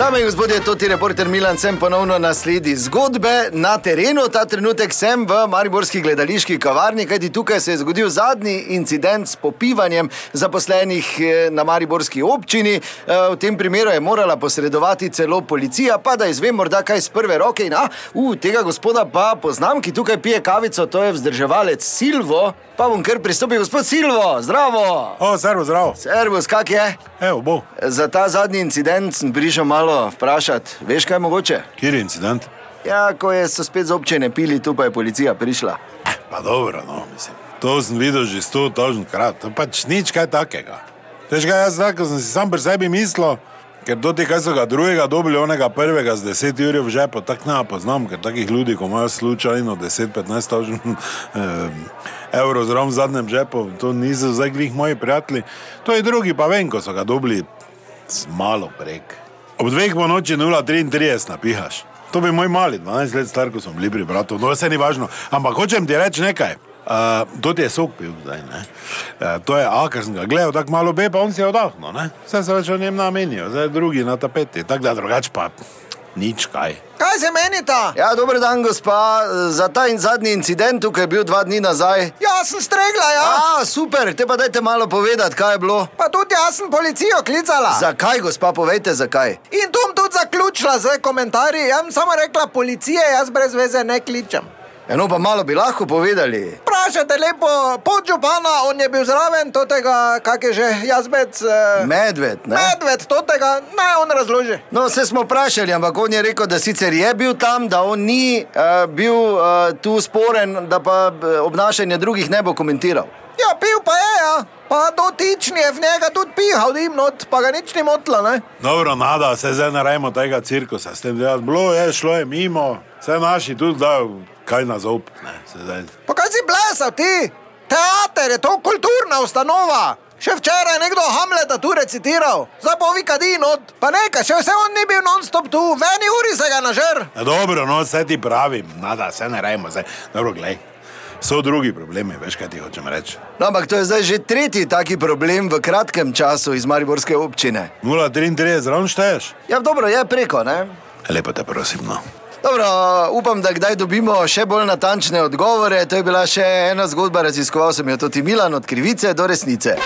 Dame in gospodje, to je reporter Milan, sem ponovno na sledi zgodbe na terenu. Ta trenutek sem v Mariborski gledališki kavarni, kajti tukaj se je zgodil zadnji incident s popivanjem zaposlenih eh, na Mariborski občini. Eh, V tem primeru je morala posredovati celo policija, pa da izvem morda kaj z prve roke. In, a, uh, tega gospoda pa poznam, ki tukaj pije kavico, to je vzdrževalec Silvo. Pa bom kar pristopil, gospod Silvo, zdravo! O, zdravo, zdravo. Servus, kak je? Evo, bo. Za ta zadnji incident sem prišel malo vprašati. Veš, kaj je mogoče? Kjer je incident? Ja, ko je so spet z občine pili, tu pa je policija prišla. Pa dobro, no, mislim. To sem videl že sto tožen krat, to pač nič kaj takega. Veš kaj, jaz tako sem si sam pri sebi mislil, ker do tega, kaj so ga drugega dobili, onega prvega z 10 ur v žepu, tako ne poznam, ker takih ljudi, ko imajo slučajno 10-15 tožen evrov zraven v zadnjem žepu, to niso zdaj glih moji prijatelji. To je drugi, pa vem, ko so ga dobili z malo prek. Ob dveh po noči 0,33 napihaš. To bi moj mali, 12 let star, ko smo bili pri bratu, no vse ni važno. Ampak hočem ti reči nekaj. Uh, to ti je sok pil zdaj. ne. Uh, to je A, ker sem ga gledal tako malo B, pa on si je oddahnil. ne. Vse se več o njem namenijo, zdaj drugi na tapeti. Tako da drugače pa nič kaj. Kaj se meni ta? Ja, dober dan, gospa. Za ta in zadnji incident, ki je bil dva dni nazaj. Ja, sem stregla, ja. A, super, te pa dajte malo povedati, kaj je bilo. Pa tudi jaz sem policijo klicala. Zakaj, gospa, povejte zakaj? In tu bom tudi zaključila z komentarji. Jaz sem samo rekla, policije jaz brez veze ne kličem. Eno pa malo bi lahko povedali. Vprašajte lepo podžupana, on je bil zraven tega, kak je že jazbec. Eh, Medved, ne? medved, tega, naj on razloži. No, vse smo vprašali, ampak on je rekel, da sicer je bil tam, da on ni uh, bil uh, tu sporen, da pa obnašanje drugih ne bo komentiral. Ja, pil pa je, ja. Pa dotični je v njega tudi pihal dimnot, pa ga nič ni motlo, ne? Dobro, nada, se zdaj naredimo tega cirkusa, s tem delati. Bilo je, šlo je mimo, vse naši tudi da kaj na zob. Ne. Pa kaj si blesal ti? Teater je to kulturna ustanova. Še včeraj je nekdo Hamleta tu recitiral, zdaj pa vi kadi not. Pa nekaj, še vse on ni bil non-stop tu, v eni uri se ga nažer. Ja, dobro, no, vse ti pravim, nada, se ne rajmo, zdaj. Dobro, glej. So drugi problemi, veš, kaj ti hočem reči. No, ampak to je zdaj že tretji taki problem v kratkem času iz Mariborske občine. 0,33, ravno šteješ? Ja, dobro, je preko, ne? Lepo te prosim, no. Dobro, upam, da kdaj dobimo še bolj natančne odgovore. To je bila še ena zgodba, raziskoval sem jo tudi Milan, od krivice do resnice.